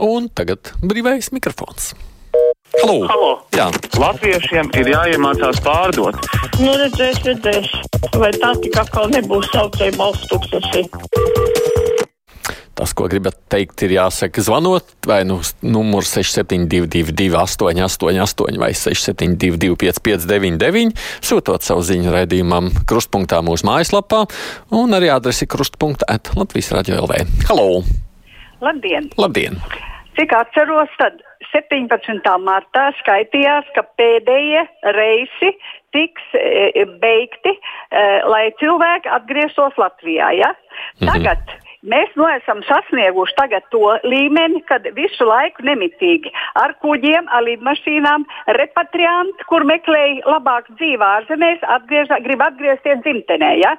Un tagad brīvais mikrofons. Halo. Halo. Jā. Latviešiem ir jāiemācās pārdot. Nu, redzēs, redzēs. Vai tā tik atkal nebūs saucēja balsts tūkstoši? Tas, ko gribat teikt, ir jāsaka zvanot vai nu numurs 6722, 888, vai 672, 559, sūtot savu ziņu raidījumam krustpunktā mūsu mājaslapā un arī adresi krustpunktā at Latvijas radio LV. Halo! Labdien! Labdien! Cik atceros, tad 17. martā skaitījās, ka pēdējie reisi tiks e, beigti, e, lai cilvēki atgrieztos Latvijā. Ja? Tagad mm -hmm. Mēs nu esam sasnieguši tagad to līmeni, kad visu laiku nemitīgi ar kuģiem, ar lidmašīnām, repatrianti, kur meklēja labāku dzīvi ārzemēs, atgriež, grib atgriezties dzimtenē. Ja?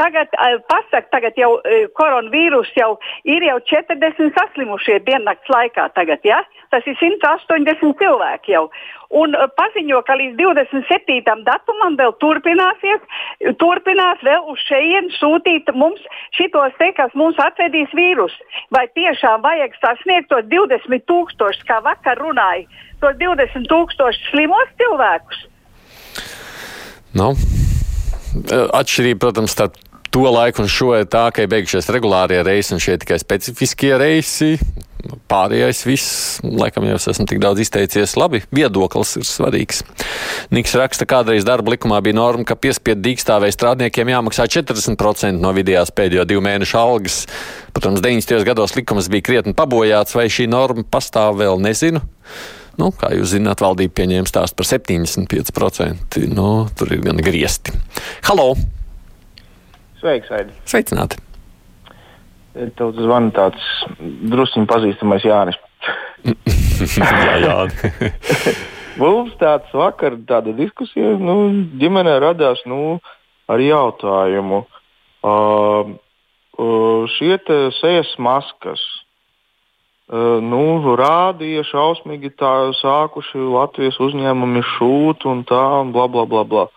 Tagad, pasak, tagad jau koronavīrus jau ir jau 40 saslimušie diennakts laikā tagad, ja? Tas ir 180 cilvēki jau un uh, paziņo, ka līdz 27. datumam vēl turpināsies, turpinās vēl uz šejien sūtīt mums šitos te, kas mums atvedīs vīrusu. Vai tiešām vajag sasniegt tos 20 tūkstošus, kā vakar runāja, tos 20 tūkstošus slimos cilvēkus? Nu, atšķirība, protams, starp to laiku un šo ir tā, ka ir beigušies regulārie reisi un šie tikai specifiskie reisi pārējais viss, laikam jau es esmu tik daudz izteicies, labi, viedoklis ir svarīgs. Niks raksta, kādreiz darba likumā bija norma, ka piespiedu dīkstāvēja strādniekiem jāmaksā 40% no vidējās pēdējo divu mēnešu algas. Protams, 90. gados likums bija krietni pabojāts, vai šī norma pastāv vēl nezinu. Nu, kā jūs zināt, valdība pieņēma stāstu par 75%. Nu, tur ir gan griesti. Halo! Sveiks, Aidi! Sveicināti! Tev zvana tāds druskuļi pazīstamais Jānis. jā, jā. Mums tāds vakar, tāda diskusija, nu, ģimenē radās nu, ar jautājumu. Uh, uh, šie sejas maskas uh, nu, rādīja šausmīgi tā, sākuši Latvijas uzņēmumi šūt un tā, un bla, bla, bla. bla.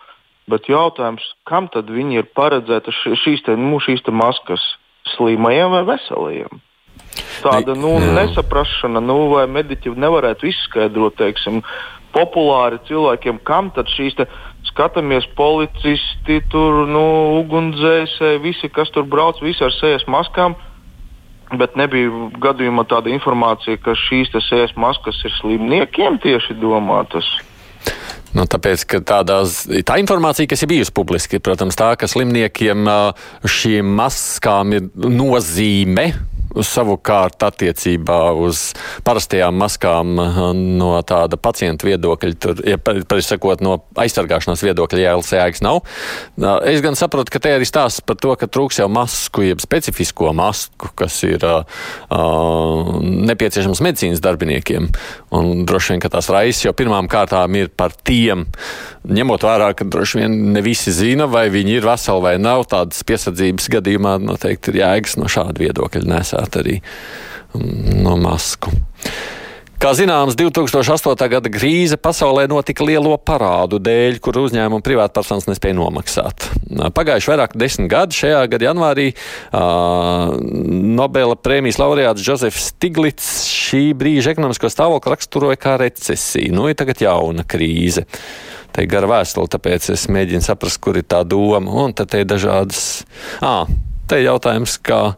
Bet jautājums, kam tad viņi ir paredzētas šīs, te, nu, šīs te maskas? Slimajiem vai veselajiem. Tāda nu, nesaprašana, nu, vai mediķi nevarētu izskaidrot, teiksim, populāri cilvēkiem, kam tad šīs skatāmies policisti, tur, nu, ugunsdzēsēji, visi, kas tur brauc, visi ar sejas maskām. Bet nebija gadījumā tāda informācija, ka šīs sejas maskas ir slimniekiem tieši domātas. Nu, tāpēc, ka tādās, tā informācija, kas ir bijusi publiski, protams, tā, ka slimniekiem šīm maskām ir nozīme savukārt attiecībā uz parastajām maskām no tāda pacienta viedokļa, tur, ja sakot, no aizsargāšanās viedokļa jēlas jēgas nav. Es gan saprotu, ka te ir stāsts par to, ka trūks jau masku, jeb specifisko masku, kas ir uh, nepieciešams medicīnas darbiniekiem. Un droši vien, ka tās raizes jau pirmām kārtām ir par tiem, ņemot vērā, ka droši vien ne visi zina, vai viņi ir veseli vai nav. Tādas piesardzības gadījumā noteikti ir jēgas no šāda viedokļa nesēt arī mm, no masku. Kā zināms, 2008. gada krīze pasaulē notika lielo parādu dēļ, kur uzņēmumu privātpersonas nespēja nomaksāt. Pagājuši vairāk desmit gadi, šajā gada janvārī uh, Nobela prēmijas laureāts Jozefs Stiglits šī brīža ekonomisko stāvokli raksturoja kā recesiju. Nu, ir tagad jauna krīze. Te ir gara vēstule, tāpēc es mēģinu saprast, kur ir tā doma. Un tad ir dažādas. Ā, te ir jautājums, kā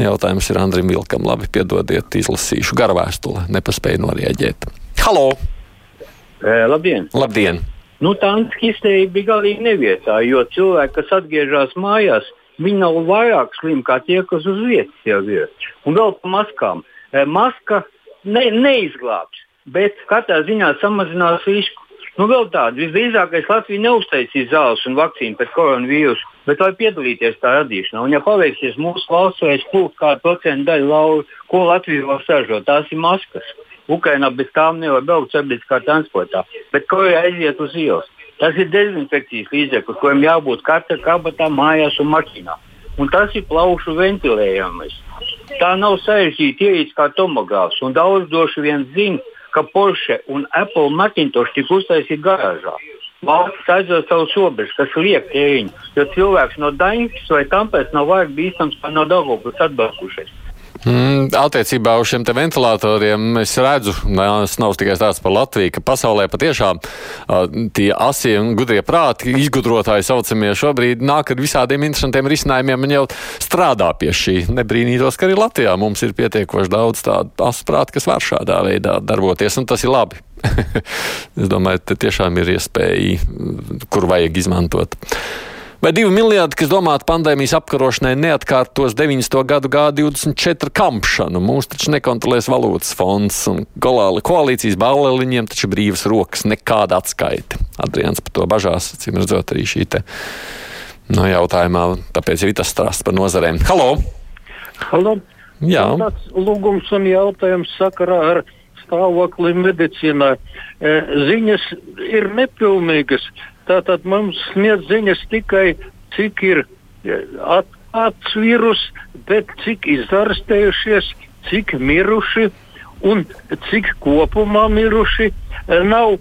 Jautājums ir Andrim Vilkam. Labi, piedodiet, izlasīšu garu vēstuli. Nepaspēju norēģēt. Halo! E, labdien! Labdien. Nu, tā histerija bija galīgi nevietā, jo cilvēki, kas atgriežas mājās, viņi nav vairāk slimi kā tie, kas uz vietas jau ir. Un vēl par maskām. E, maska ne, neizglābs, bet katrā ziņā samazinās risku. Nu, vēl tādu visdrīzākais Latvija neuztaisīs zāles un vakcīnu pret koronavīrusu, bet vai piedalīties tā radīšanā. Un, ja paveiksies mūsu valsts vai spūkt kādu procentu daļu lauvu, ko Latvija var saražot, tās ir maskas. Ukrainā bez tām nevar braukt sabiedriskā transportā, bet Korejā aiziet uz ielas. Tas ir dezinfekcijas līdzeklis, kuriem jābūt katra kabatā, mājās un mašīnā. Un tas ir plaušu ventilējams. Tā nav sarežģīta ierīce kā tomogrāfs, un daudz droši vien zina, ka Porsche un Apple Macintosh tika uztaisīti garāžā. Valsts aizver savus robežas, kas liek tēriņu, jo cilvēks no Daņas vai Tampēs nav vairāk bīstams kā no Daugopils atbraukušais. Mm, attiecībā uz šiem ventilatoriem es redzu, tas nav tikai tāds par Latviju, ka pasaulē patiešām uh, tie asie un gudrie prāti, izgudrotāji saucamie, šobrīd nāk ar visādiem interesantiem risinājumiem un jau strādā pie šī. Nebrīnītos, ka arī Latvijā mums ir pietiekoši daudz tādu asprātu, kas var šādā veidā darboties, un tas ir labi. es domāju, ka tiešām ir iespēja, kur vajag izmantot. Vai divi miljardi, kas domāti pandēmijas apkarošanai, neatkārtos 90. gadu G24 kampšanu? Mūs taču nekontrolēs valūtas fonds un golāli koalīcijas balleliņiem taču brīvas rokas nekāda atskaita. Adrians par to bažās, cim redzot arī šī te no jautājumā, tāpēc ir tas stāsts par nozarēm. Halo! Halo! Jā. Tāds lūgums un jautājums sakarā ar stāvokli medicīnā. E, ziņas ir nepilnīgas. Tātad mums sniedz ziņas tikai, cik ir e, atklāts vīrus, bet cik izārstējušies, cik miruši un cik kopumā miruši e, nav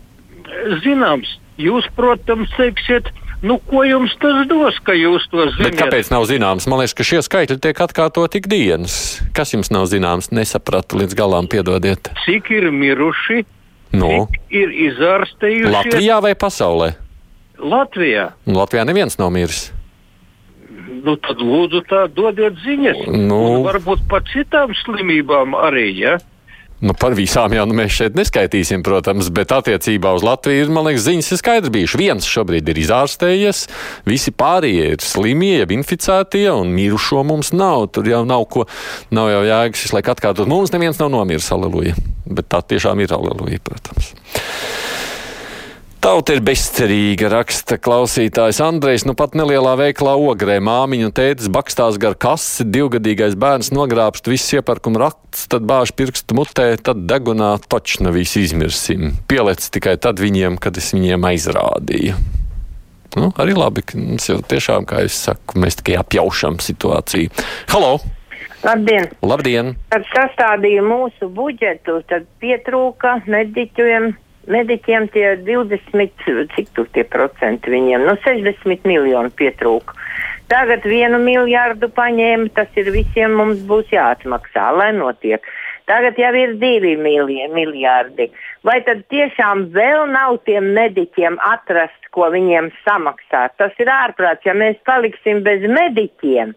zināms. Jūs, protams, teiksiet, Nu, ko jums tas dos, ka jūs to zināt? Bet kāpēc nav zināms? Man liekas, ka šie skaitļi tiek atkārtot ikdienas. Kas jums nav zināms? Nesapratu līdz galam, piedodiet. Cik ir miruši? No. Cik ir izārstējuši? Latvijā vai pasaulē? Latvijā. Latvijā neviens nav miris. Nu, tad lūdzu, tā dodiet ziņas. Nu. Un varbūt par citām slimībām arī. Ja? Nu, par visām jau nu, mēs šeit neskaitīsim, protams, bet attiecībā uz Latviju ir, man liekas, ziņas ir skaidrs bijušas. Viens šobrīd ir izārstējies, visi pārējie ir slimie, jeb inficētie, un mirušo mums nav. Tur jau nav ko, nav jau jēgas visu laiku atkārtot. Mums neviens nav nomiris, aleluja. Bet tā tiešām ir aleluja, protams. Tauta ir bezcerīga, raksta klausītājs Andrejs. Nu pat nelielā veikalā ogrē māmiņa un tētis bakstās gar kasi, divgadīgais bērns nogrābst visus iepirkuma raktus, tad bāž pirkstu mutē, tad degunā točna visu izmirsim. Pielec tikai tad viņiem, kad es viņiem aizrādīju. Nu, arī labi, ka mums jau tiešām, kā es saku, mēs tikai apjaušam situāciju. Halo! Labdien! Labdien! Kad sastādīja mūsu budžetu, tad pietrūka mediķiem mediķiem tie 20, cik tur tie procenti viņiem, nu 60 miljoni pietrūka. Tagad vienu miljārdu paņēma, tas ir visiem mums būs jāatmaksā, lai notiek. Tagad jau ir divi miljardi. Vai tad tiešām vēl nav tiem mediķiem atrast, ko viņiem samaksāt? Tas ir ārprāts, ja mēs paliksim bez mediķiem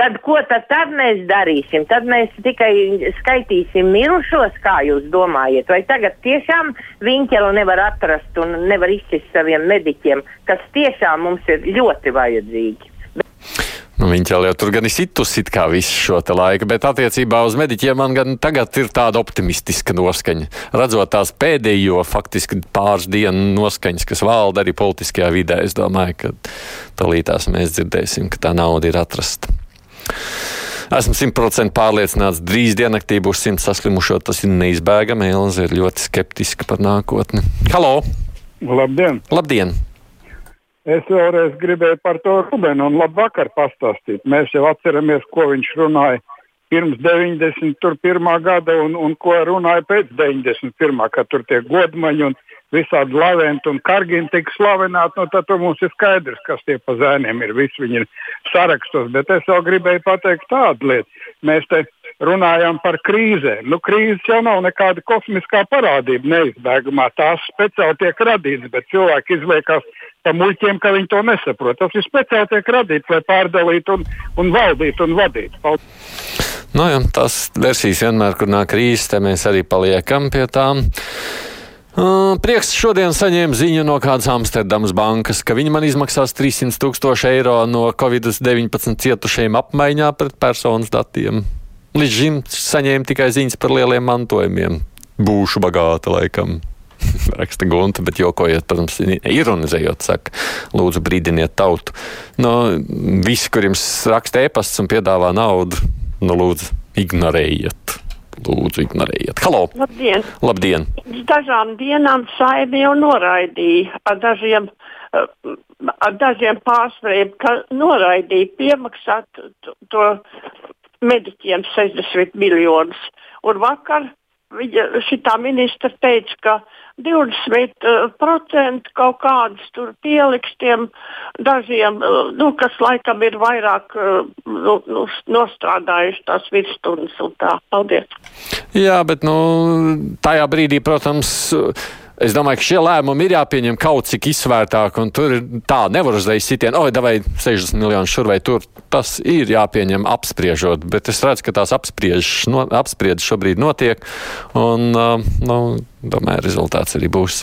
tad ko tad, tad mēs darīsim? Tad mēs tikai skaitīsim mirušos, kā jūs domājat? Vai tagad tiešām viņķeli nevar atrast un nevar izcist saviem mediķiem, kas tiešām mums ir ļoti vajadzīgi? Nu, Viņa jau tur gan ir situsi kā visu šo laiku, bet attiecībā uz mediķiem man gan tagad ir tāda optimistiska noskaņa. Redzot tās pēdējo, faktiski pāris dienu noskaņas, kas valda arī politiskajā vidē, es domāju, ka talītās mēs dzirdēsim, ka tā nauda ir atrasta. Esmu simtprocentīgi pārliecināts, drīz diennaktī būs simts saslimušo. Tas ir neizbēgami. Elza ir ļoti skeptiska par nākotni. Halo! Labdien! Labdien. Es vēlreiz gribēju par to Rubenu un labvakar pastāstīt. Mēs jau atceramies, ko viņš runāja pirms 91. gada un, un ko runāja pēc 91. kad tur tie godmaņi un visādi laventi un kargini tika slavināti, nu, tad mums ir skaidrs, kas tie pa zēniem ir. Visi viņi ir sarakstos. Bet es vēl gribēju pateikt tādu lietu. Mēs te runājam par krīzēm. Nu, krīzes jau nav nekāda kosmiskā parādība neizbēgamā. Tās speciāli tiek radītas, bet cilvēki izliekās pa muļķiem, ka viņi to nesaprot. Tas ir speciāli tiek radīts, lai pārdalītu un, un valdītu un vadītu. Paldies! Nu, jā, tas versijas vienmēr, kur nāk krīzes, te mēs arī paliekam pie tām. Prieks šodien saņēma ziņu no kādas Amsterdamas bankas, ka viņi man izmaksās 300 tūkstoši eiro no Covid-19 cietušajiem apmaiņā pret personas datiem. Līdz šim saņēmu tikai ziņas par lieliem mantojumiem. Būšu bagāta laikam. Raksta Gunta, bet jokojiet, protams, ironizējot, saka, lūdzu brīdiniet tautu. No, visi, kuriem raksta e-pasts un piedāvā naudu, nu lūdzu ignorējiet. Lūdzu, ignorējiet. Halo! Labdien! Labdien! Dažām dienām saimi jau noraidīja ar dažiem, eh, ar dažiem pārsvariem, ka noraidīja piemaksāt to mediķiem 60 miljonus. Un vakar viņa, šitā ministra teica, ka 20% kaut kādas tur pieliks tiem dažiem, nu, kas laikam ir vairāk nu, nu, nostrādājuši tās virsstundas un tā. Paldies! Jā, bet nu, tajā brīdī, protams, Es domāju, ka šie lēmumi ir jāpieņem kaut cik izsvērtāk, un tur tā nevar uzreiz sitienu, oi, vai 60 miljonus šur vai tur. Tas ir jāpieņem apspriežot, bet es redzu, ka tās apspriežas no, apspriež šobrīd notiek, un, nu, domāju, rezultāts arī būs.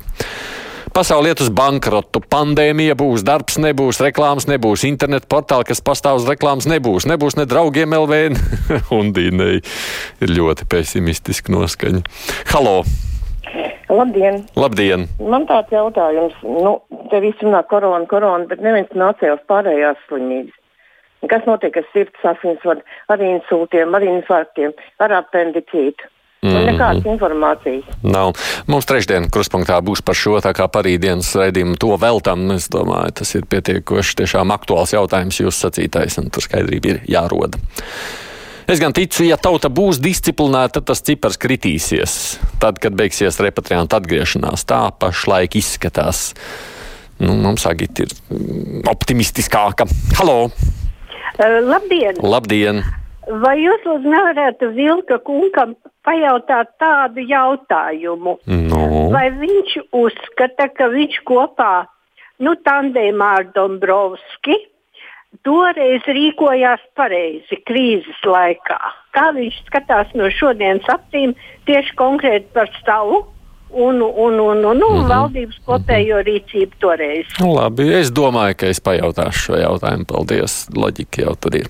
Pasaule iet uz bankrotu, pandēmija būs, darbs nebūs, reklāmas nebūs, internetu portāli, kas pastāv uz reklāmas, nebūs. Nebūs ne draugiem LV, un Dīnei ir ļoti pesimistiski noskaņa. Halo! Labdien! Labdien! Man tāds jautājums, nu, te viss runā korona, korona, bet neviens nācējās pārējās slimības. Kas notiek ar sirds asinsvadu, ar insultiem, ar infarktiem, ar apendicītu? Mm -hmm. Nekādas informācijas. Nav. Mums trešdien kruspunktā būs par šo, tā kā parīdienas raidījumu to veltam. Es domāju, tas ir pietiekoši tiešām aktuāls jautājums jūs sacītais, un tur skaidrība ir jāroda. Es gan ticu, ja tauta būs disciplinēta, tad tas cipars kritīsies. Tad, kad beigsies repatriantu atgriešanās, tā pašlaik izskatās. Nu, mums agita ir mm, optimistiskāka. Halo! Uh, labdien! Labdien! Vai jūs lūdzu nevarētu Vilka kungam pajautāt tādu jautājumu? No. Vai viņš uzskata, ka viņš kopā nu, tandēmā ar Dombrovski toreiz rīkojās pareizi krīzes laikā. Kā viņš skatās no šodienas acīm tieši konkrēti par savu un, un, un, un, un mm -hmm. valdības kopējo rīcību toreiz. Labi, es domāju, ka es pajautāšu šo jautājumu. Paldies, loģika jau tur ir.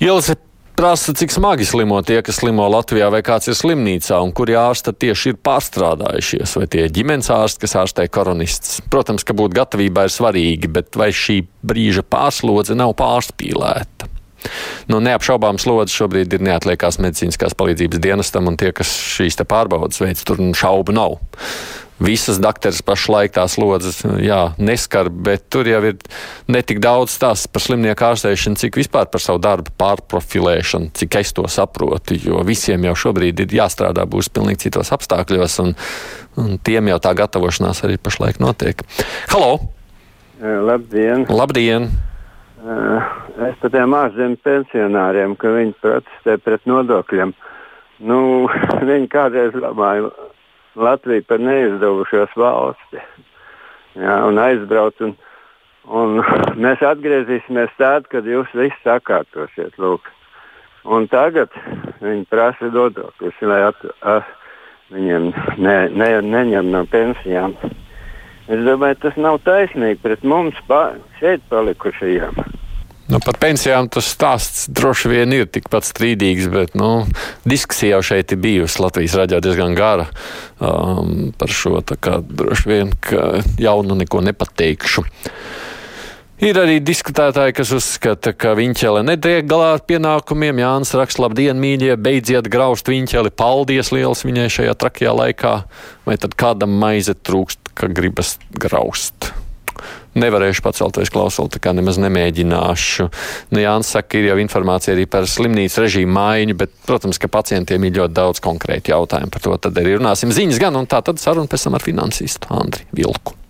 Ilse prasa, cik smagi slimo tie, kas slimo Latvijā, vai kāds ir slimnīcā, un kuri ārsti tieši ir pārstrādājušies, vai tie ir ģimenes ārsti, kas ārstē koronists. Protams, ka būt gatavībā ir svarīgi, bet vai šī brīža pārslodze nav pārspīlēta? Nu, neapšaubām slodze šobrīd ir neatliekās medicīniskās palīdzības dienestam, un tie, kas šīs pārbaudas veids, tur šaubu nav visas dakteres pašlaik tās lodzes jā, neskar, bet tur jau ir netik daudz stāsts par slimnieku ārstēšanu, cik vispār par savu darbu pārprofilēšanu, cik es to saprotu, jo visiem jau šobrīd ir jāstrādā būs pilnīgi citos apstākļos, un, un tiem jau tā gatavošanās arī pašlaik notiek. Halo! Labdien! Labdien! Es par tiem ārzemju pensionāriem, ka viņi protestē pret nodokļiem. Nu, viņi kādreiz domāja, Latviju par neizdevušos valsti. Jā, un aizbraukt. Un, un mēs atgriezīsimies tad, kad jūs visi sakārtosiet. Lūk. Un tagad viņi prasa nodokļus, lai at, at, viņiem ne, ne, neņem no pensijām. Es domāju, tas nav taisnīgi pret mums pa, šeit palikušajiem. Nu, par pensijām tas stāsts droši vien ir tikpat strīdīgs, bet nu, diskusija jau šeit ir bijusi Latvijas raidījā diezgan gara um, par šo. Kā, droši vien, ka jaunu neko nepateikšu. Ir arī diskutētāji, kas uzskata, ka viņķele netiek galā ar pienākumiem. Jānis raksta, labdien, mīļie, beidziet graust viņķeli, paldies liels viņai šajā trakajā laikā. Vai tad kādam maize trūkst, ka gribas graust? Nevarēšu pacelties klausuli, tā kā nemaz nemēģināšu. Nu, Jānis saka, ir jau informācija arī par slimnīcu režīmu maiņu, bet, protams, ka pacientiem ir ļoti daudz konkrēti jautājumu par to. Tad arī runāsim ziņas gan, un tā tad saruna pēc tam ar finansistu Andri Vilku.